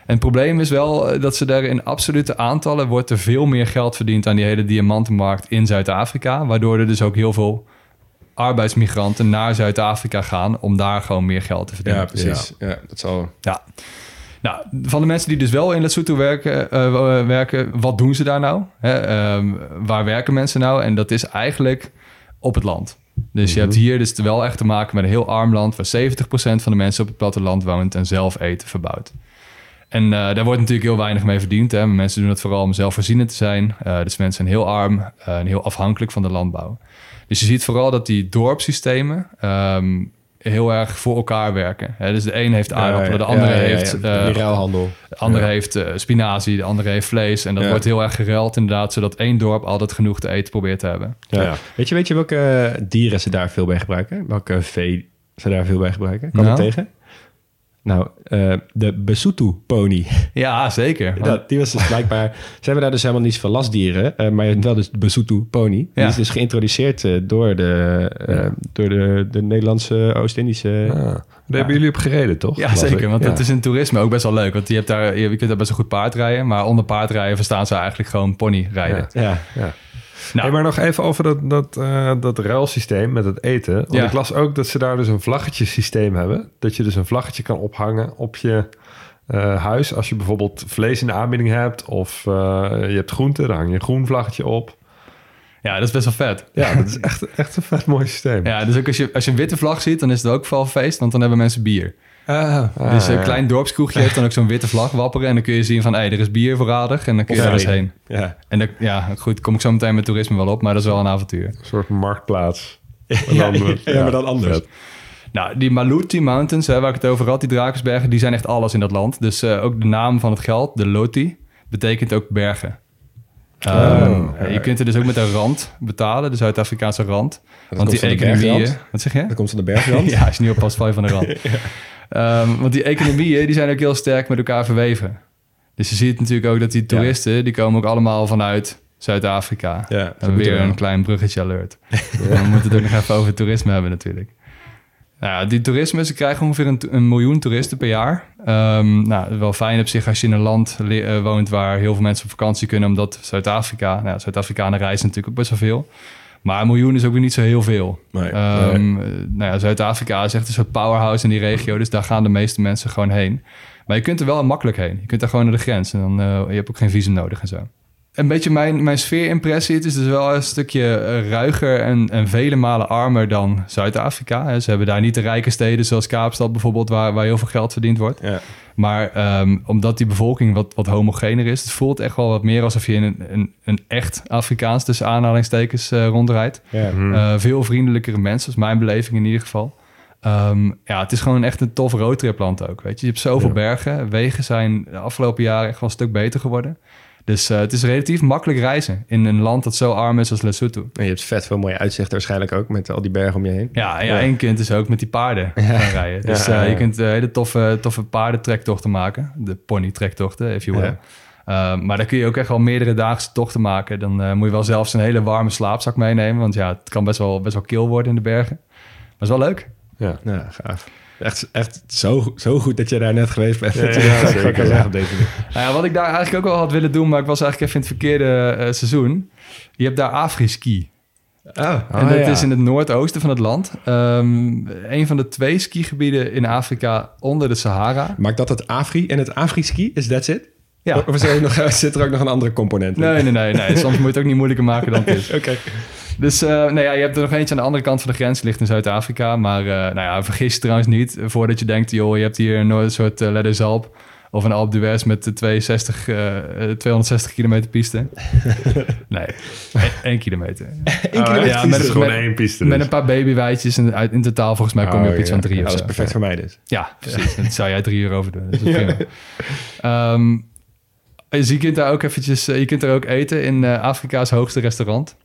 En het probleem is wel eh, dat ze daar in absolute aantallen wordt er veel meer geld verdiend aan die hele diamantenmarkt in Zuid-Afrika. Waardoor er dus ook heel veel arbeidsmigranten naar Zuid-Afrika gaan om daar gewoon meer geld te verdienen. Ja, precies. Ja. dat zal... Ja. Nou, van de mensen die dus wel in Lesotho werken, eh, eh, werken wat doen ze daar nou? Hè, ehm, waar werken mensen nou? En dat is eigenlijk op het land. Dus je hebt hier dus wel echt te maken met een heel arm land... waar 70% van de mensen op het platteland woont en zelf eten verbouwt. En eh, daar wordt natuurlijk heel weinig mee verdiend. Hè? Mensen doen het vooral om zelfvoorzienend te zijn. Eh, dus mensen zijn heel arm eh, en heel afhankelijk van de landbouw. Dus je ziet vooral dat die dorpssystemen ehm, heel erg voor elkaar werken. Hè? Dus de een heeft aardappelen, de andere Ja, ja, ja, heeft... eh, ruilhandel. de andere heeft eh, spinazie, de andere heeft vlees. En dat Ja. wordt heel erg geruild inderdaad... zodat één dorp altijd genoeg te eten probeert te hebben. Ja. Ja. Weet, je, weet je welke dieren ze daar veel bij gebruiken? Welke vee ze daar veel bij gebruiken? Kom je Nou? tegen? Nou, eh, de Besutu-pony. Ja, zeker. <laughs> Ja, die was dus blijkbaar... Ze hebben daar dus helemaal niet van lastdieren, eh, maar wel dus de Besutu-pony. Die Ja. is dus geïntroduceerd eh, door, de, eh, door de, de Nederlandse Oost-Indische... Ah, daar hebben jullie op gereden, toch? Ja, Geloof ik. zeker. Want Ja. het is in toerisme ook best wel leuk. Want je, hebt daar, je kunt daar best wel goed paard rijden. Maar onder paardrijden verstaan ze eigenlijk gewoon pony rijden. Ja, Ja. Nou, Hey, maar nog even over dat, dat, eh, dat ruilsysteem met het eten. Want Ja. ik las ook dat ze daar dus een vlaggetjesysteem hebben. Dat je dus een vlaggetje kan ophangen op je eh, huis. Als je bijvoorbeeld vlees in de aanbieding hebt of eh, je hebt groenten, dan hang je een groen vlaggetje op. ja, dat is best wel vet. Ja, <laughs> dat is echt, echt een vet mooi systeem. Ja, dus ook als je, als je een witte vlag ziet, dan is het ook wel feest. Want dan hebben mensen bier. Ah, dus een ja. klein dorpskroegje heeft dan ook zo'n witte vlag wapperen. En dan kun je zien van, hé, er is bier voorradig. En dan kun je Of daar eens heen. ja. En dat, ja, goed, kom ik zo meteen met toerisme wel op. Maar dat is wel een avontuur. Een soort marktplaats. Ja, dan, eh, ja, maar dan anders. vet. Nou, die Maluti Mountains, hè, waar ik het over had, die Drakensbergen, die zijn echt alles in dat land. Dus eh, ook de naam van het geld, de Loti, betekent ook bergen. Ehm, je kunt er dus ook met een rand betalen, de Zuid-Afrikaanse rand. want die economieën... Wat zeg je? Dat komt van de bergrand. <laughs> ja, niet oppast, val je van de rand. <laughs> Ehm, want die economieën die zijn ook heel sterk met elkaar verweven. Dus je ziet natuurlijk ook dat die toeristen, die komen ook allemaal vanuit Zuid-Afrika. Ja, en weer wel. een klein bruggetje alert. <laughs> We moeten het ook nog even over toerisme hebben natuurlijk. Nou, die toerisme, ze krijgen ongeveer een, een miljoen toeristen per jaar. Ehm, nou, wel fijn op zich als je in een land eh, woont waar heel veel mensen op vakantie kunnen, omdat Zuid-Afrika, nou, Zuid-Afrikanen reizen natuurlijk ook best wel veel. Maar een miljoen is ook weer niet zo heel veel. Nee, Ehm, eh, Nou ja, Zuid-Afrika is echt een soort powerhouse in die regio, dus daar gaan de meeste mensen gewoon heen. Maar je kunt er wel makkelijk heen. Je kunt daar gewoon naar de grens en dan eh, je hebt ook geen visum nodig en zo. Een beetje mijn, mijn sfeerimpressie. Het is dus wel een stukje eh, ruiger en, en vele malen armer dan Zuid-Afrika. hè. Ze hebben daar niet de rijke steden zoals Kaapstad bijvoorbeeld, waar, waar heel veel geld verdiend wordt. Ja. Maar ehm, omdat die bevolking wat, wat homogener is, het voelt echt wel wat meer alsof je in een, een, een echt Afrikaans tussen aanhalingstekens eh, rondrijdt. Ja. Eh, veel vriendelijkere mensen, is mijn beleving in ieder geval. Ehm, ja, het is gewoon echt een tof roadtripland ook. Weet je. je hebt zoveel bergen. Wegen zijn de afgelopen jaren echt wel een stuk beter geworden. Dus eh, het is relatief makkelijk reizen in een land dat zo arm is als Lesotho. En je hebt vet veel mooie uitzichten waarschijnlijk ook met al die bergen om je heen. Ja, en ja, en je kunt dus ook met die paarden gaan rijden. Dus Ja, eh, ja, je kunt eh, hele toffe, toffe paardentrektochten maken. De ponytrektochten, if you will. Ja. Eh, maar daar kun je ook echt wel meerdere daagse tochten maken. Dan eh, moet je wel zelfs een hele warme slaapzak meenemen. Want ja, het kan best wel, best wel kil worden in de bergen. Maar is wel leuk. Ja. Ja, gaaf. Echt, echt zo, zo goed dat je daar net geweest bent. Ja, Dat <laughs> zeker. Ja. op deze. Nou ja, wat ik daar eigenlijk ook wel had willen doen, maar ik was eigenlijk even in het verkeerde eh, seizoen. Je hebt daar Afri-ski. Oh, en dat ja. is in het noordoosten van het land. Ehm, een van de twee skigebieden in Afrika onder de Sahara. Maakt dat het Afri en het Afri-ski? Is that it? Ja. Of is er, ook nog, <laughs> zit er ook nog een andere component in? Nee, nee, nee, nee. Soms moet je het ook niet moeilijker maken dan het is. <laughs> Oké. Dus uh, nou ja, je hebt er nog eentje aan de andere kant van de grens, ligt in Zuid-Afrika. Maar uh, nou ja, vergis je trouwens niet, voordat je denkt, joh, je hebt hier een soort uh, Ledderzalp of een Alpe d'Huez met 62, 260 kilometer piste. <laughs> nee, 1 kilometer. Eén kilometer ja, met, gewoon met, één piste. Dus. Met een paar babywijtjes en uit, in totaal volgens mij kom je oh, op iets van drie ja, of Dat is perfect voor mij dus. Ja, precies. Dat zou jij drie uur over doen. Dus um, dus je kunt daar ook eventjes, je kunt daar ook eten in Afrika's hoogste restaurant.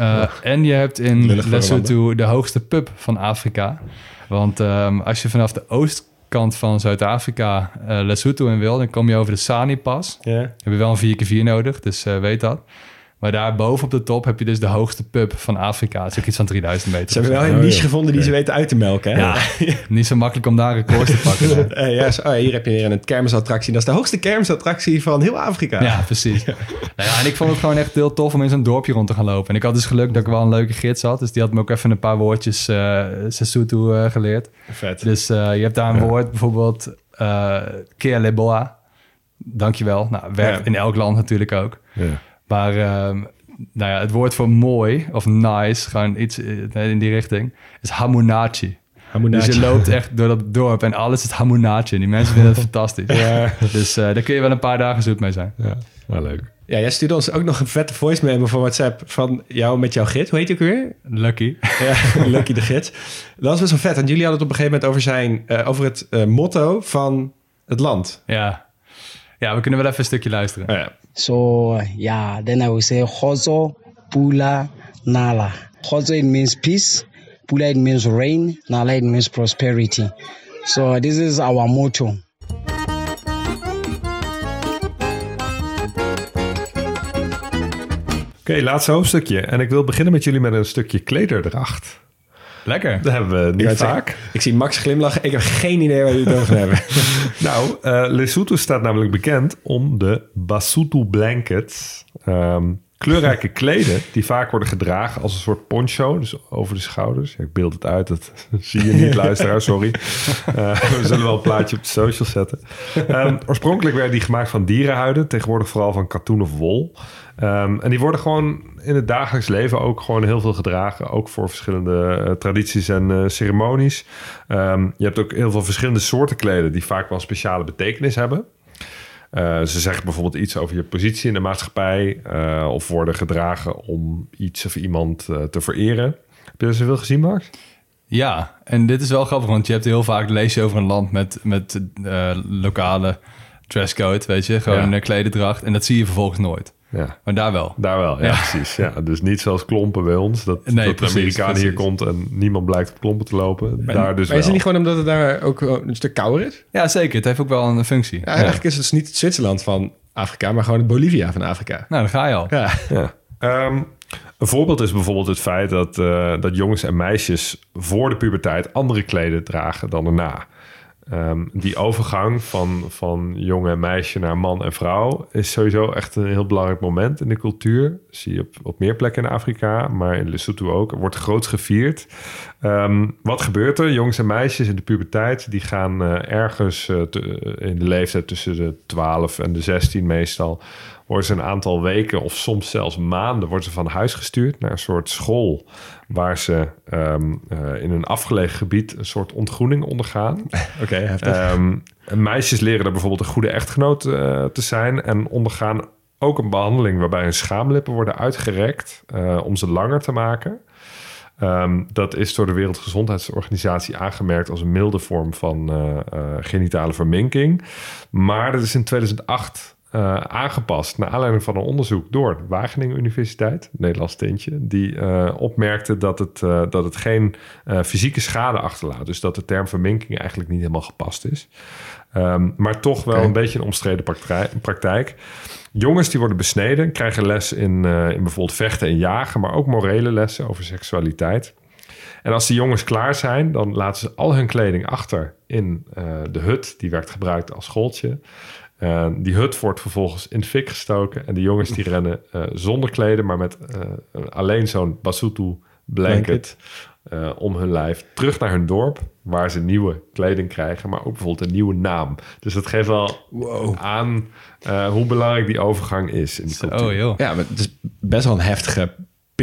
Uh, En je hebt in Lesotho de hoogste pub van Afrika. Want um, als je vanaf de oostkant van Zuid-Afrika uh, Lesotho in wil... dan kom je over de Sani-pas. Heb je wel een 4x4 nodig, dus uh, weet dat. Maar daar boven op de top heb je dus de hoogste pub van Afrika. Het is ook iets van 3000 meter. Ze hebben wel een niche gevonden die ze weten uit te melken. Hè? Ja, <laughs> niet zo makkelijk om daar records te pakken. uh, <laughs> ja, oh, hier heb je weer een kermisattractie. Dat is de hoogste kermisattractie van heel Afrika. Ja, precies. <laughs> Nou ja, en ik vond het gewoon echt heel tof om in zo'n dorpje rond te gaan lopen. En ik had dus geluk dat ik wel een leuke gids had. Dus die had me ook even een paar woordjes uh, Sesotho uh, geleerd. Vet. Dus uh, je hebt daar een woord, bijvoorbeeld uh, Kea Leboa. Dankjewel. Nou, werkt in elk land natuurlijk ook. Ja. Maar um, nou ja, het woord voor mooi of nice, gewoon iets in die richting, is hamunachi. Hamunachi. Dus je loopt echt door dat dorp en alles is hamunachi. En die mensen vinden het <laughs> fantastisch. Ja. Dus uh, daar kun je wel een paar dagen zoet mee zijn. Ja, wel leuk. Ja, jij stuurde ons ook nog een vette voice memo voor WhatsApp van jou met jouw gids. Hoe heet je ook weer? Lucky. <laughs> Ja, Lucky de gids. Dat was best wel vet. En jullie hadden het op een gegeven moment over, zijn, uh, over het uh, motto van het land. Ja. ja, we kunnen wel even een stukje luisteren. Oh, ja. So yeah, then I will say Khozo, Pula, Nala. Khozo it means peace, Pula it means rain, Nala it means prosperity. So this is our motto. Oké, okay, laatste hoofdstukje. En ik wil beginnen met jullie met een stukje klederdracht. Lekker. Dat hebben we niet vaak. ik zie Max glimlachen. Ik heb geen idee waar jullie het over hebben. <laughs> nou, uh, Lesotho staat namelijk bekend om de Basutu blankets. Um, kleurrijke kleden die vaak worden gedragen als een soort poncho, dus over de schouders. Ja, ik beeld het uit, dat <laughs> zie je niet, luisteraar, sorry. Uh, we zullen wel een plaatje op de social zetten. Um, oorspronkelijk werden die gemaakt van dierenhuiden, tegenwoordig vooral van katoen of wol. Um, en die worden gewoon in het dagelijks leven ook gewoon heel veel gedragen. Ook voor verschillende uh, tradities en uh, ceremonies. Um, je hebt ook heel veel verschillende soorten kleden die vaak wel speciale betekenis hebben. Uh, ze zeggen bijvoorbeeld iets over je positie in de maatschappij. of worden gedragen om iets of iemand te vereren. Heb je dat zoveel gezien, Max? Ja, en dit is wel grappig, want je hebt heel vaak lees je over een land met, met lokale dresscode, weet je, gewoon ja. klededracht. En dat zie je vervolgens nooit. Ja. Maar daar wel. Daar wel, ja, precies. Ja, dus niet zoals klompen bij ons. Dat, nee, dat precies, Amerikaan hier komt en niemand blijkt op klompen te lopen. Maar, daar dus maar is het niet gewoon omdat het daar ook een stuk kouder is? Ja, zeker. Het heeft ook wel een functie. Ja, eigenlijk is het dus niet het Zwitserland van Afrika, maar gewoon het Bolivia van Afrika. Nou, daar ga je al. Ja. ja. Um, een voorbeeld is bijvoorbeeld het feit dat, uh, dat jongens en meisjes voor de puberteit andere kleden dragen dan daarna. Um, die overgang van, van jonge meisje naar man en vrouw is sowieso echt een heel belangrijk moment in de cultuur. Dat zie je op, op meer plekken in Afrika, maar in Lesotho ook. Wordt groots gevierd. Um, wat gebeurt er? Jongens en meisjes in de puberteit die gaan uh, ergens uh, te, in de leeftijd tussen de 12 en de 16 meestal worden ze een aantal weken of soms zelfs maanden worden ze van huis gestuurd naar een soort school waar ze um, uh, in een afgelegen gebied een soort ontgroening ondergaan. <laughs> Oké, okay, heftig. Um, meisjes leren er bijvoorbeeld een goede echtgenoot uh, te zijn en ondergaan ook een behandeling waarbij hun schaamlippen worden uitgerekt uh, om ze langer te maken. Um, dat is door de Wereldgezondheidsorganisatie aangemerkt als een milde vorm van genitale verminking. Maar dat is in 2008 uh, aangepast naar aanleiding van een onderzoek door de Wageningen Universiteit, Nederlands tintje, die uh, opmerkte dat het, uh, dat het geen fysieke schade achterlaat. Dus dat de term verminking eigenlijk niet helemaal gepast is. Um, maar toch wel okay. een beetje een omstreden praktijk. Jongens die worden besneden, krijgen les in, in bijvoorbeeld vechten en jagen, maar ook morele lessen over seksualiteit. En als die jongens klaar zijn, dan laten ze al hun kleding achter in de hut. Die werd gebruikt als schooltje. Uh, die hut wordt vervolgens in de fik gestoken. En de jongens die rennen uh, zonder kleden, maar met uh, alleen zo'n basutu blanket om hun lijf terug naar hun dorp. Waar ze nieuwe kleding krijgen, maar ook bijvoorbeeld een nieuwe naam. Dus dat geeft wel wow. aan hoe belangrijk die overgang is. In de oh, joh. Ja, maar het is best wel een heftige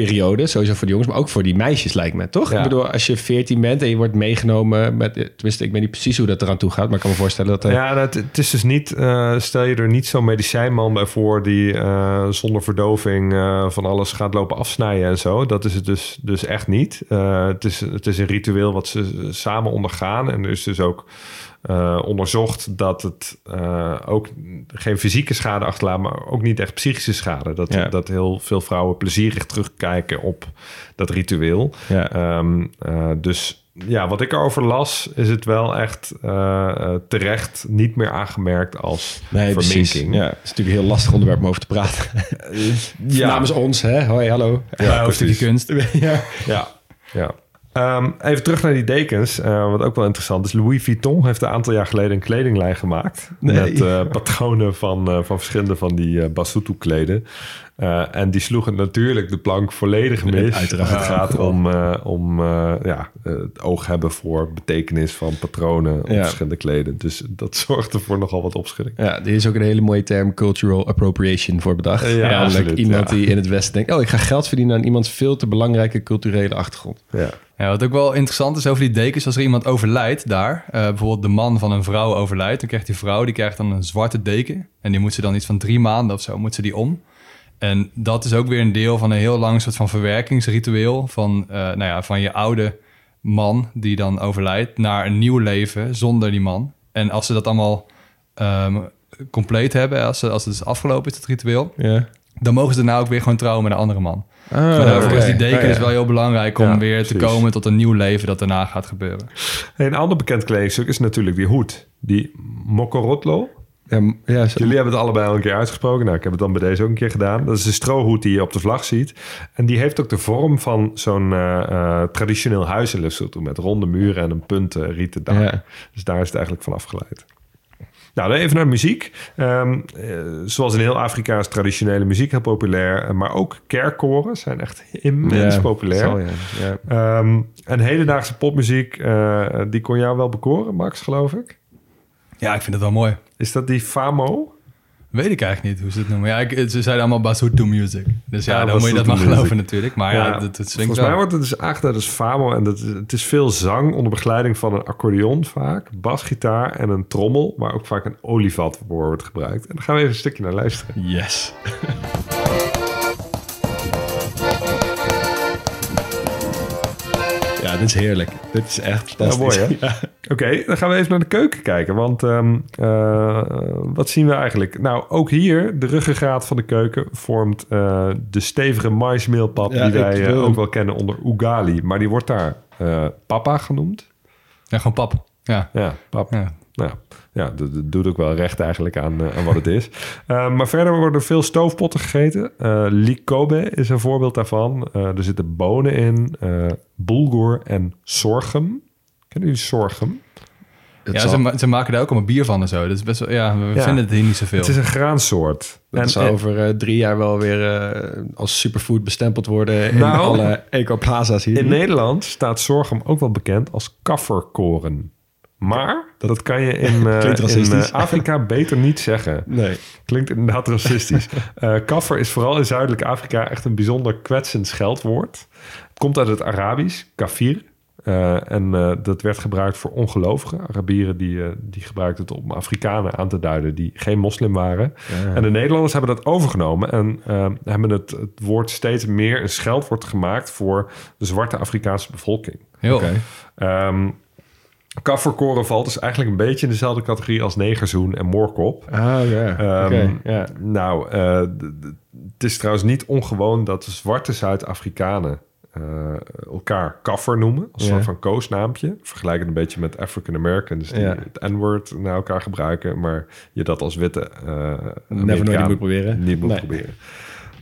periode, sowieso voor de jongens, maar ook voor die meisjes lijkt me, toch? Ja. Ik bedoel, als je 14 bent en je wordt meegenomen met, tenminste, ik weet niet precies hoe dat eraan toe gaat, maar ik kan me voorstellen dat er, Ja, nou, het, is dus niet, eh, stel je er niet zo'n medicijnman bij voor die eh, zonder verdoving eh, van alles gaat lopen afsnijden en zo. Dat is het dus, dus echt niet. Eh, het, is, het is een ritueel wat ze samen ondergaan. En er is dus ook eh, onderzocht dat het eh, ook geen fysieke schade achterlaat, maar ook niet echt psychische schade. Dat, Ja. dat heel veel vrouwen plezierig terugkijken op dat ritueel. Ja. Ehm, eh, dus ja, wat ik erover las, is het wel echt terecht niet meer aangemerkt als Nee, verminking. Ja, het is natuurlijk een heel lastig onderwerp om over te praten. Ja. Namens ons, hè? Hoi, hallo. Ja, kunst. <laughs> ja. Ja, ja. Ehm, even terug naar die dekens. eh, wat ook wel interessant is. Louis Vuitton heeft een aantal jaar geleden een kledinglijn gemaakt. Nee. Met eh, patronen van, eh, van verschillende van die eh Basutu-kleden. Eh, en die sloegen natuurlijk de plank volledig mis. Uiteraard. Het gaat om, eh, om eh, ja, het oog hebben voor betekenis van patronen op Ja. verschillende kleden. Dus dat <laughs> zorgde voor nogal wat opschudding. Ja, er is ook een hele mooie term cultural appropriation voor bedacht. Ja, Namelijk absoluut, iemand ja. die in het Westen denkt... oh, ik ga geld verdienen aan iemands veel te belangrijke culturele achtergrond. Ja. Ja, wat ook wel interessant is over die dekens, als er iemand overlijdt daar, eh, bijvoorbeeld de man van een vrouw overlijdt, dan krijgt die vrouw die krijgt dan een zwarte deken en die moet ze dan iets van drie maanden of zo moet ze die om. En dat is ook weer een deel van een heel lang soort van verwerkingsritueel van, eh, nou ja, van je oude man die dan overlijdt naar een nieuw leven zonder die man. En als ze dat allemaal ehm, compleet hebben, als, ze, als het is afgelopen is, het ritueel, Ja. dan mogen ze daarna ook weer gewoon trouwen met een andere man. Ah, maar daarvoor is die deken Oh, ja. dus wel heel belangrijk om Ja, weer te komen tot een nieuw leven dat daarna gaat gebeuren. Hey, een ander bekend kledingstuk is natuurlijk die hoed. Die mokorotlo. Ja, zo- Jullie hebben het allebei al een keer uitgesproken. Nou, ik heb het dan bij deze ook een keer gedaan. Dat is een strohoed die je op de vlag ziet. En die heeft ook de vorm van zo'n eh, eh, traditioneel huis in Lesotho... met ronde muren en een punten rieten dak. Ja. Dus daar is het eigenlijk van afgeleid. Nou, dan even naar de muziek. Ehm, eh, zoals in heel Afrika is traditionele muziek heel populair. eh, Maar ook kerkkoren zijn echt immens populair. ja. Ja. Ehm, en hedendaagse popmuziek, eh, die kon jou wel bekoren, Max, geloof ik. Ja, ik vind het wel mooi. Is dat die Famo? Weet ik eigenlijk niet hoe ze het noemen. Ja, ik, ze zeiden allemaal Basutu music. Dus ja, Ja, dan moet je dat maar geloven natuurlijk. Maar ja, volgens wel. mij wordt het dus aangeduid als Famo. En dat het is veel zang onder begeleiding van een accordeon vaak, basgitaar en een trommel, waar ook vaak een olievat wordt gebruikt. En daar gaan we even een stukje naar luisteren. Yes. <laughs> ja, dit is heerlijk. Dit is echt fantastisch. mooi, hè? <laughs> Ja. Oké, dan gaan we even naar de keuken kijken. Want ehm, eh, wat zien we eigenlijk? Nou, ook hier, de ruggengraat van de keuken vormt eh, de stevige maismeelpap... Ja, die wij eh, wil- ook wel kennen onder ugali. Maar die wordt daar eh, papa genoemd. Ja, gewoon pap. Ja. Ja, pap. ja. Nou, ja, dat, dat doet ook wel recht eigenlijk aan, eh, aan wat het is. <laughs> Eh, maar verder worden er veel stoofpotten gegeten. Eh likobe is een voorbeeld daarvan. Eh, er zitten bonen in, eh bulgur en sorghum. Kennen jullie sorghum? Het Ja, zal- ze, ma- ze maken daar ook allemaal bier van en zo. Dus best wel, ja, we Ja. vinden het hier niet zoveel. Het is een graansoort. dat En- zal en- over drie jaar wel weer eh, als superfood bestempeld worden in Nou, alle ecoplaza's hier. In Nederland staat sorghum ook wel bekend als kafferkoren. Maar dat kan je in, <laughs> eh, in eh, Afrika beter niet zeggen. Nee. Klinkt inderdaad racistisch. <laughs> Eh kaffer is vooral in Zuidelijk Afrika echt een bijzonder kwetsend scheldwoord. Het komt uit het Arabisch, kafir. En dat werd gebruikt voor ongelovigen. Arabieren die, die gebruikten het om Afrikanen aan te duiden die geen moslim waren. En de Nederlanders hebben dat overgenomen en hebben het, het woord steeds meer een scheldwoord gemaakt voor de zwarte Afrikaanse bevolking. Heel. Oké. Ehm Kafferkoren valt dus eigenlijk een beetje in dezelfde categorie als negerzoen en moorkop. Ah, ja. Ehm, Oké, ja. Nou, eh, het is trouwens niet ongewoon dat zwarte Zuid-Afrikanen eh, elkaar kaffer noemen. Als een soort van koosnaampje. Vergelijkend een beetje met African Americans die Ja. het N-word naar elkaar gebruiken. Maar je dat als witte eh nooit Amerikaan niet moet proberen. Niet moet Nee. proberen.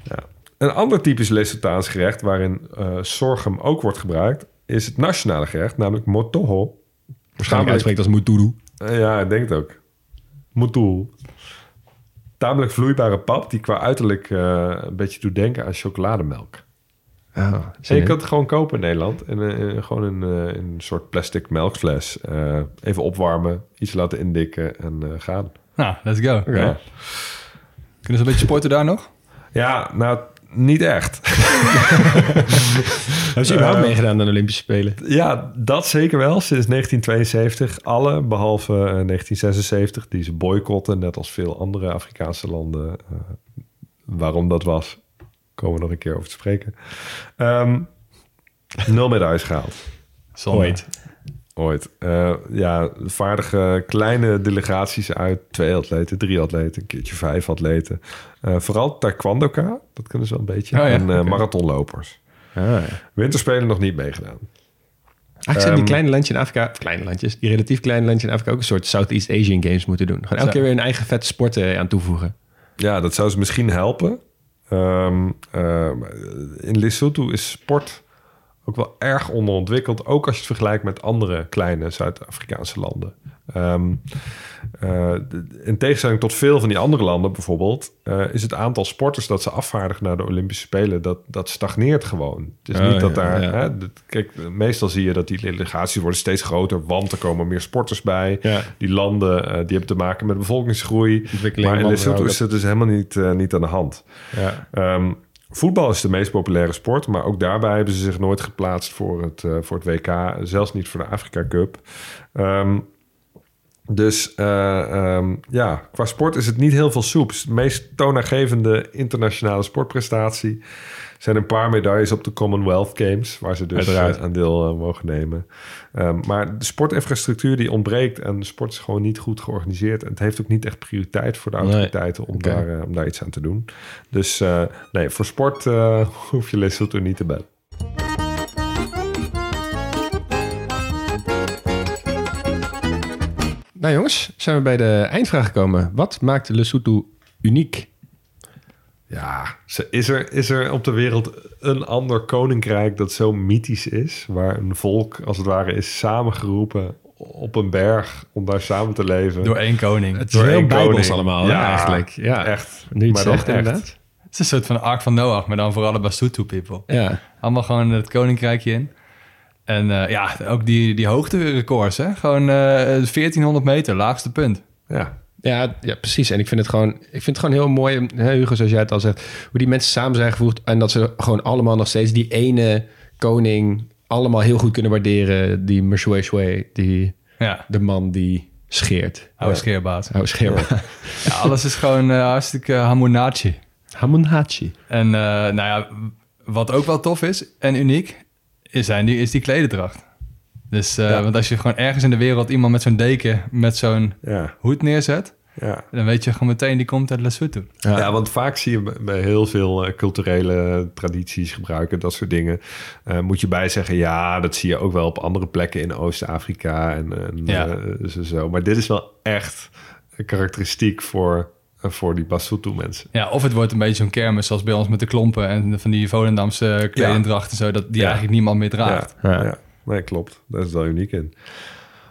Ja. Een ander typisch Lesothaans gerecht waarin eh sorghum ook wordt gebruikt... is het nationale gerecht, namelijk motoho. Waarschijnlijk uitspreekt als Muturu. Eh, Ja, ik denk het ook. Moetoel. Tamelijk vloeibare pap die qua uiterlijk eh, een beetje doet denken aan chocolademelk. Oh, En je kunt het gewoon kopen in Nederland. En, eh, gewoon eh, in een soort plastic melkfles. Eh, even opwarmen, iets laten indikken en eh, gaan. Nou, let's go. Ja. Kunnen ze een beetje sporten daar nog? ja, nou, niet echt. Hebben ze überhaupt meegedaan aan de Olympische Spelen? Ja, dat zeker wel. Sinds 1972. Alle, behalve eh, 1976, die ze boycotten. Net als veel andere Afrikaanse landen. Eh, waarom dat was, komen we nog een keer over te spreken. Ehm, nul medailles gehaald. Zonde. Ooit. Ooit. Eh, ja, vaardige kleine delegaties uit. Twee atleten, drie atleten, een keertje vijf atleten. Eh, vooral taekwondoka, dat kunnen ze wel een beetje. Oh ja, en eh, marathonlopers. Ah, ja. Winterspelen nog niet meegedaan. Eigenlijk zijn die Ehm, kleine landjes in Afrika, of kleine landjes, die relatief kleine landjes in Afrika ook een soort Southeast Asian Games moeten doen. Gewoon elke keer weer een eigen vette sporten aan toevoegen. Ja, dat zou ze misschien helpen. Eh, in Lesotho is sport ook wel erg onderontwikkeld. Ook als je het vergelijkt met andere kleine Zuid-Afrikaanse landen. Ehm, eh, in tegenstelling tot veel van die andere landen bijvoorbeeld... eh, is het aantal sporters dat ze afvaardigen naar de Olympische Spelen... dat, dat stagneert gewoon. Het is Oh, niet dat ja, daar... ja. Hè, dat- kijk, meestal zie je dat die delegaties worden steeds groter... want er komen meer sporters bij. Ja. Die landen eh, die hebben te maken met bevolkingsgroei. Maar in Lesotho is dat dus helemaal niet, niet aan de hand. Ja. Ehm, voetbal is de meest populaire sport, maar ook daarbij hebben ze zich nooit geplaatst voor het, eh, voor het WK, zelfs niet voor de Afrika Cup. Ehm, dus eh, ehm, ja, qua sport is het niet heel veel soeps. Meest toonaangevende internationale sportprestatie zijn een paar medailles op de Commonwealth Games, waar ze dus Uiteraard. eh, aan deel eh, mogen nemen. Ehm, maar de sportinfrastructuur die ontbreekt en de sport is gewoon niet goed georganiseerd. En het heeft ook niet echt prioriteit voor de Nee. autoriteiten om, daar, eh, om daar iets aan te doen. Dus nee, voor sport <laughs> hoef je Lesotho niet te bellen. Nou jongens, zijn we bij de eindvraag gekomen. Wat maakt Lesotho uniek? Ja, ze- is er, is er op de wereld een ander koninkrijk dat zo mythisch is? Waar een volk als het ware is samengeroepen op een berg om daar samen te leven? Door één koning. Het is Door heel één bijbels koning. allemaal, ja, eigenlijk. Ja, echt. Nu het Maar zegt, echt. inderdaad. Het is een soort van Ark van Noach, maar dan voor alle Basutu people. Ja. Allemaal gewoon het koninkrijkje in. En eh, ja, ook die, die hoogterecords, hè. Gewoon eh 1400 meter, laagste punt. Ja, Ja, ja, precies. En ik vind het gewoon, ik vind het gewoon heel mooi, hè, Hugo, zoals jij het al zegt, hoe die mensen samen zijn gevoegd en dat ze gewoon allemaal nog steeds die ene koning allemaal heel goed kunnen waarderen. Die Meshwe Shwe, die Ja, de man die scheert. oude scheerbaas. Oh, scheer. <laughs> Ja, alles is gewoon eh, hartstikke hamunachi. Hamunhachi. En eh, nou ja, wat ook wel tof is en uniek, is, zijn die, is die klededracht. Dus, eh, Ja. want als je gewoon ergens in de wereld iemand met zo'n deken, met zo'n ja, hoed neerzet, ja. dan weet je gewoon meteen die komt uit Lesotho. Ja. want vaak zie je bij- heel veel eh, culturele tradities gebruiken, dat soort dingen. Eh, moet je bij zeggen, ja, dat zie je ook wel op andere plekken in Oost-Afrika en, en Ja. eh, zo, zo. Maar dit is wel echt karakteristiek voor, voor die Basotho-mensen. Ja, of het wordt een beetje zo'n kermis zoals bij ons met de klompen en van die Volendamse kledingdrachten en zo, dat die Ja. eigenlijk niemand meer draagt. Ja, Ja. ja. Nee, klopt. Daar is wel uniek in.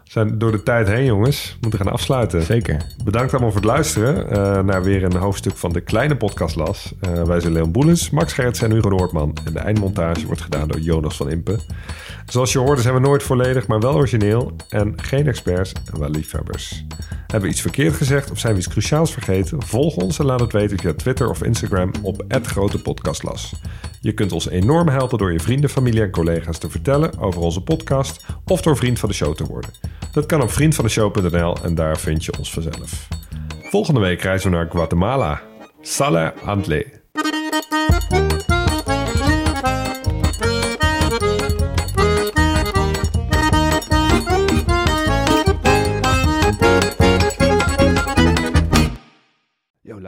We zijn door de tijd heen, jongens. We moeten gaan afsluiten. Zeker. Bedankt allemaal voor het luisteren eh, naar weer een hoofdstuk van de kleine podcastlas. Eh, wij zijn Leon Boelens, Max Gerts en Hugo Noordman. En de eindmontage wordt gedaan door Jonas van Impen. Zoals je hoorde zijn we nooit volledig, maar wel origineel. En geen experts en wel liefhebbers. Hebben we iets verkeerd gezegd of zijn we iets cruciaals vergeten? Volg ons en laat het weten via Twitter of Instagram op @grotepodcastlas. Je kunt ons enorm helpen door je vrienden, familie en collega's te vertellen over onze podcast of door vriend van de show te worden. Dat kan op vriendvandeshow.nl en daar vind je ons vanzelf. Volgende week reizen we naar Guatemala. Sale Antle.